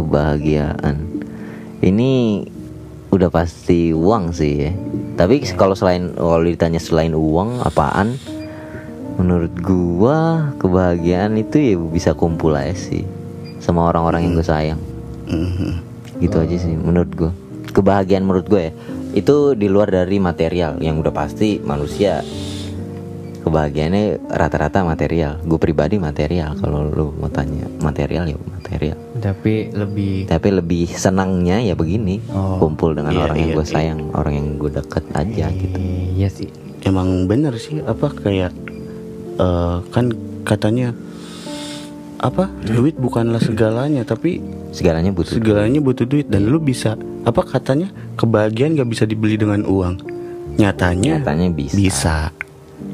kebahagiaan. Ini udah pasti uang sih ya. Tapi kalau selain kalau ditanya selain uang apaan? Menurut gua kebahagiaan itu ya bisa kumpul aja sih sama orang-orang yang gue sayang. Mhm. gitu aja sih menurut gua. Kebahagiaan menurut gue ya itu di luar dari material. Yang udah pasti manusia kebahagiaannya rata-rata material. Gue pribadi material kalau lu mau tanya material ya material Tapi lebih tapi lebih senangnya ya begini Oh, kumpul dengan iya, orang yang iya, gue iya. sayang orang yang gue deket aja gitu. Iya sih. Emang bener sih apa kayak eh, kan katanya apa duit bukanlah segalanya tapi segalanya butuh segalanya butuh duit dan lu bisa apa katanya kebahagiaan gak bisa dibeli dengan uang. Nyatanya nyatanya bisa. bisa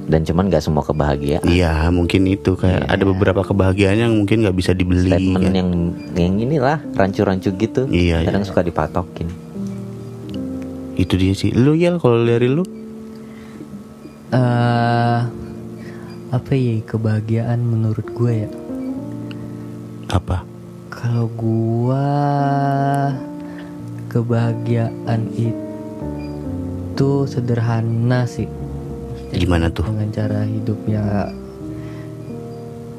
dan cuman gak semua kebahagiaan iya mungkin itu kayak ada beberapa kebahagiaan yang mungkin gak bisa dibeli statement kan. yang yang inilah rancu-rancu gitu Iya, kadang iya. suka dipatokin itu dia sih lu ya kalau dari lu eh apa ya kebahagiaan menurut gue ya? apa Kalau gua kebahagiaan itu sederhana sih. Gimana tuh? Dengan cara hidup ya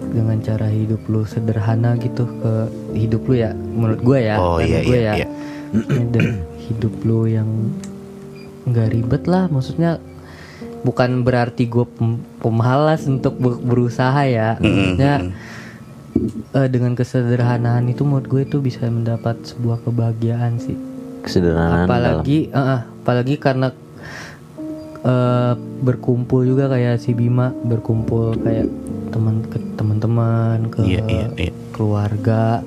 dengan cara hidup lu sederhana gitu ke hidup lu ya menurut gua ya Oh, menurut iya, gua iya, ya. iya. dan hidup lu yang nggak ribet lah maksudnya bukan berarti gue pemalas untuk ber- berusaha ya. Maksudnya eh, dengan kesederhanaan itu menurut gue itu bisa mendapat sebuah kebahagiaan sih. Kesederhanaan dalam. Apalagi eh, eh, apalagi karena eh, berkumpul juga kayak si Bima berkumpul kayak teman ke teman-teman ke Iya, iya, iya. keluarga.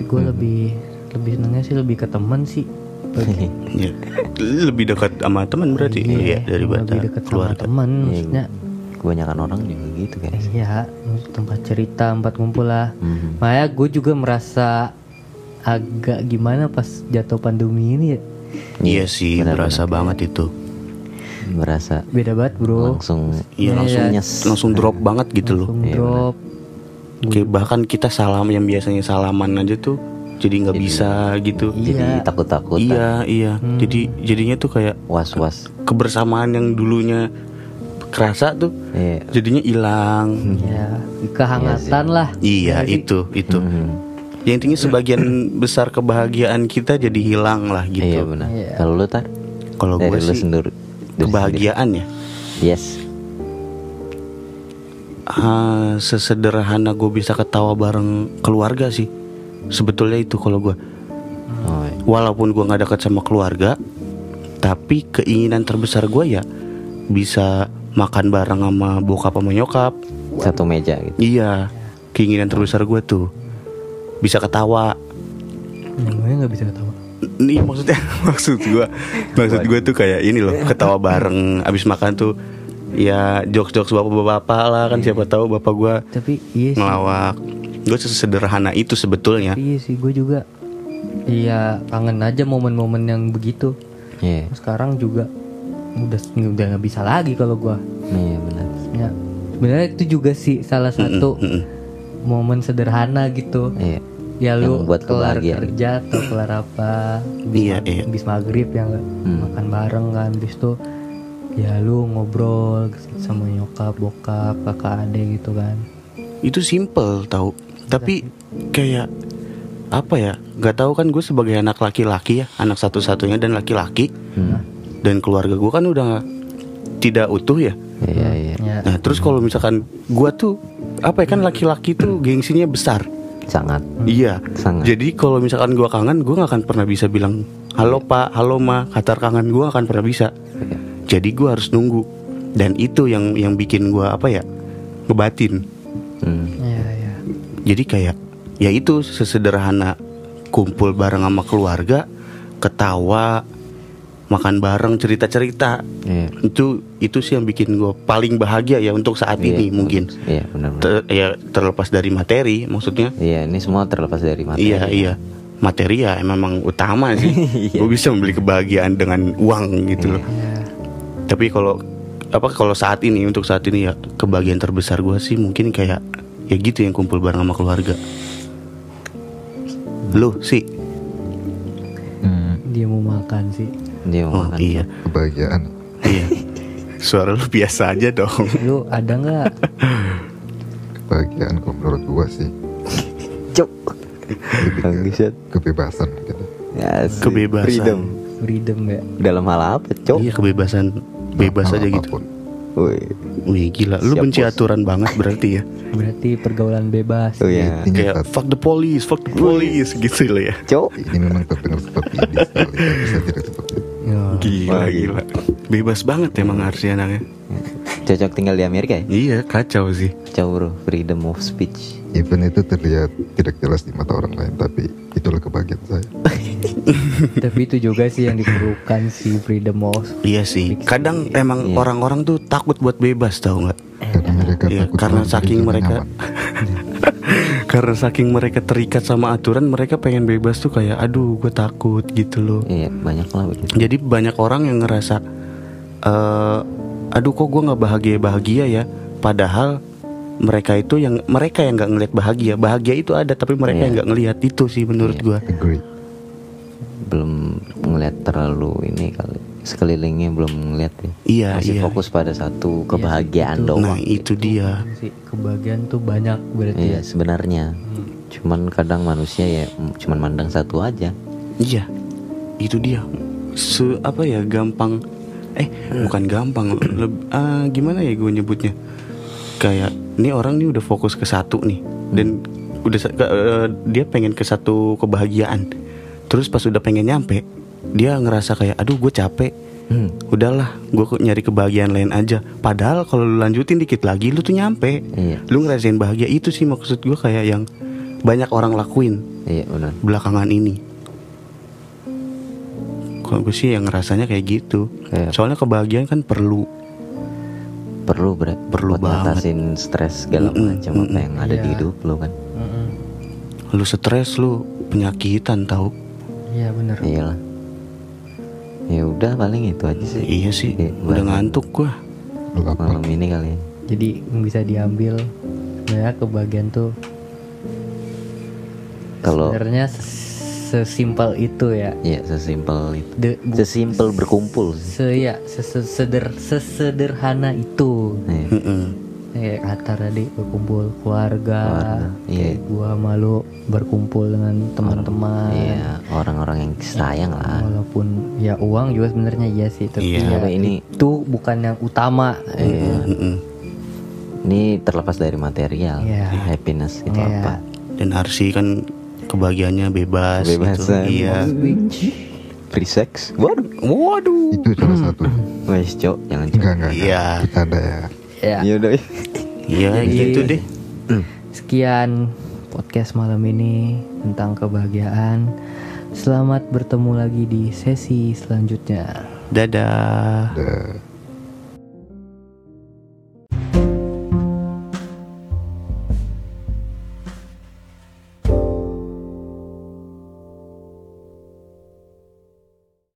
Gue lebih lebih senangnya sih lebih ke teman sih. Iya. lebih dekat sama teman berarti? Iya daripada lebih dekat sama keluarga. teman maksudnya. kebanyakan orang juga gitu guys. Iya tempat cerita tempat ngumpul lah. Mhm. Makanya gue juga merasa agak gimana pas jatuh pandemi ini ya. Iya sih benar, berasa banget itu merasa beda banget bro. langsung iya langsung nyes. Langsung drop banget gitu loh. Langsung drop. Kayak bahkan kita salam yang biasanya salaman aja tuh jadi nggak bisa gitu. jadi takut-takut iya iya. Jadi jadinya tuh kayak was-was. kebersamaan yang dulunya kerasa tuh Iya. jadinya hilang. Ya kehangatan lah. Iya itu itu. Mhm. yang intinya sebagian besar kebahagiaan kita jadi hilang lah iya gitu benar. Iya. kalau lu tar kalau gue sih sendiri kebahagiaan ya? Sendiri. yes. Ah, sesederhana gue bisa ketawa bareng keluarga sih. Sebetulnya itu kalau gue oh, iya. walaupun gue nggak dekat sama keluarga tapi keinginan terbesar gue ya bisa makan bareng sama bokap sama nyokap. Satu meja gitu. Iya keinginan terbesar gue tuh bisa ketawa. Gue nggak bisa ketawa Nih maksudnya maksud gue maksud gue tuh kayak ini loh ketawa bareng abis makan tuh ya jokes jokes bapak bapak lah kan siapa tahu bapak gue tapi iya sih. ngelawak. Gue sesederhana itu sebetulnya. Iya sih gue juga iya kangen aja momen-momen yang begitu. Iya. Sekarang juga udah udah nggak bisa lagi kalau gue iya benar. Ya sebenarnya itu juga sih salah satu Mm-mm. momen sederhana gitu. Iya ya lu Yang buat kelar kerja atau kelar apa? Habis Iya, iya. habis maghrib ya nggak Hmm. makan bareng kan. Habis itu ya lu ngobrol sama nyokap bokap kakak adek gitu kan. Itu simple tahu tapi kayak apa ya nggak tahu kan gue sebagai anak laki-laki ya anak satu-satunya dan laki-laki Hmm. dan keluarga gue kan udah tidak utuh ya. Iya iya. Ya nah terus kalau misalkan gue tuh apa ya kan laki-laki tuh gengsinya besar sangat. Iya. Sangat. Jadi kalau misalkan gue kangen gue nggak akan pernah bisa bilang halo pak. Halo ma. Katar kangen gue nggak akan pernah bisa. Iya. jadi gue harus nunggu. Dan itu yang yang bikin gue apa ya ngebatin. Hmm. ya ya jadi kayak ya itu sesederhana kumpul bareng sama keluarga ketawa makan bareng cerita cerita iya. Itu itu sih yang bikin gue paling bahagia ya untuk saat Iya, ini mungkin. Iya benar benar. Ter- ya terlepas dari materi maksudnya. Iya ini semua terlepas dari materi iya iya. Materi ya memang utama sih. Iya. gue bisa membeli kebahagiaan dengan uang gitu loh. Ya tapi kalau apa kalau saat ini untuk saat ini ya kebahagiaan terbesar gue sih mungkin kayak ya gitu yang kumpul bareng sama keluarga. Lu sih. Hmm, Dia mau makan sih. Dia mau Oh makan. iya. kebahagiaan. Iya. Suara lu biasa aja dong. Lu ada nggak? Kebahagiaan kalau menurut gua sih Cuk. kebebasan gitu. Ya, asik. Kebebasan. Freedom. Freedom ya. Dalam hal apa, Cok? Iya kebebasan bebas Hal aja gitu. apa pun. Woi. Wih gila, lu Siap, benci bos. aturan banget berarti ya. Berarti pergaulan bebas. Oh iya. Intinya Kayak fuck the police, fuck the police gitu loh ya. Cok. ini memang terdengar seperti ini saya tidak seperti Ya. Gila, gila. Bebas banget emang Arsiananya. Cocok tinggal di Amerika ya? Iya, kacau sih. Cok bro, freedom of speech. Even itu terlihat tidak jelas di mata orang lain, tapi itulah kebahagiaan saya. Tapi itu juga sih yang diperlukan si freedom of Iya sih. Kadang emang Iya. orang-orang tuh takut buat bebas tau nggak? Karena mereka Iya, takut karena saking mereka nyaman. karena saking mereka terikat sama aturan, mereka pengen bebas tuh kayak aduh, gue takut gitu loh. Iya, banyak lah begitu. Jadi banyak orang yang ngerasa eh aduh kok gue nggak bahagia bahagia ya. Padahal mereka itu yang mereka yang nggak ngelihat bahagia. Bahagia itu ada tapi mereka Iya. yang nggak ngelihat itu sih menurut Iya. Agree. Belum ngeliat terlalu ini kali. Sekelilingnya belum ngeliat ya. Iya Masih iya. fokus pada satu kebahagiaan itu. doang. Nah itu dia. si kebahagiaan tuh banyak berarti Iya ya. sebenarnya. Cuman kadang manusia ya cuman mandang satu aja. Iya. Itu dia. Se apa ya gampang. Eh bukan gampang. Leb- ah, gimana ya gue nyebutnya? Kayak ini orang nih udah fokus ke satu nih dan udah sa- ke- eh, dia pengen ke satu kebahagiaan. Terus pas udah pengen nyampe, dia ngerasa kayak aduh gue capek. Hmm. Udahlah, gue nyari kebahagiaan lain aja. Padahal kalau lu lanjutin dikit lagi, lu tuh nyampe. Iya. Lu ngerasain bahagia itu sih maksud gue kayak yang banyak orang lakuin Iya benar. belakangan ini. Kalau gue sih yang ngerasanya kayak gitu. Kayak- Soalnya kebahagiaan kan perlu. Perlu ber Perlu buat banget. ngatasin stres segala Mm-mm, macam apa mm-mm. yang ada di Iya. hidup lo kan. Mm-mm. Lu stres lu penyakitan tahu. Iya bener. Iyalah. Ya udah paling itu aja sih. Iya sih. Iya, Udah bahan ngantuk gua. Malam ini kali ya. Jadi bisa diambil ya kebahagiaan tuh Kalau sebenarnya sesimpel itu ya. ya sesimpel itu. De, bu- Sesimpel berkumpul sih. se ya sese- seder- sesederhana itu. Iya. Kayak kata tadi berkumpul keluarga, Keluarga, iya. gua malu berkumpul dengan teman-teman. Iya, orang-orang yang sayang lah. Walaupun ya uang juga sebenarnya iya sih, tapi Iya. ya ini- itu bukan yang utama. Iya. Mm-mm. Ini terlepas dari material. Iya. Happiness itu Iya. apa? Dan Arsi kan kebahagiaannya bebas. Kebebasan. Gitu. Iya. Free sex? Waduh. Waduh. Itu salah satu. Wes, Cok, jangan Cok. Enggak, enggak. Iya. Bercanda ya. Ya. Ya udah. Iya Jadi- gitu deh. Sekian podcast malam ini tentang kebahagiaan. Selamat bertemu lagi di sesi selanjutnya. Dadah. Udah.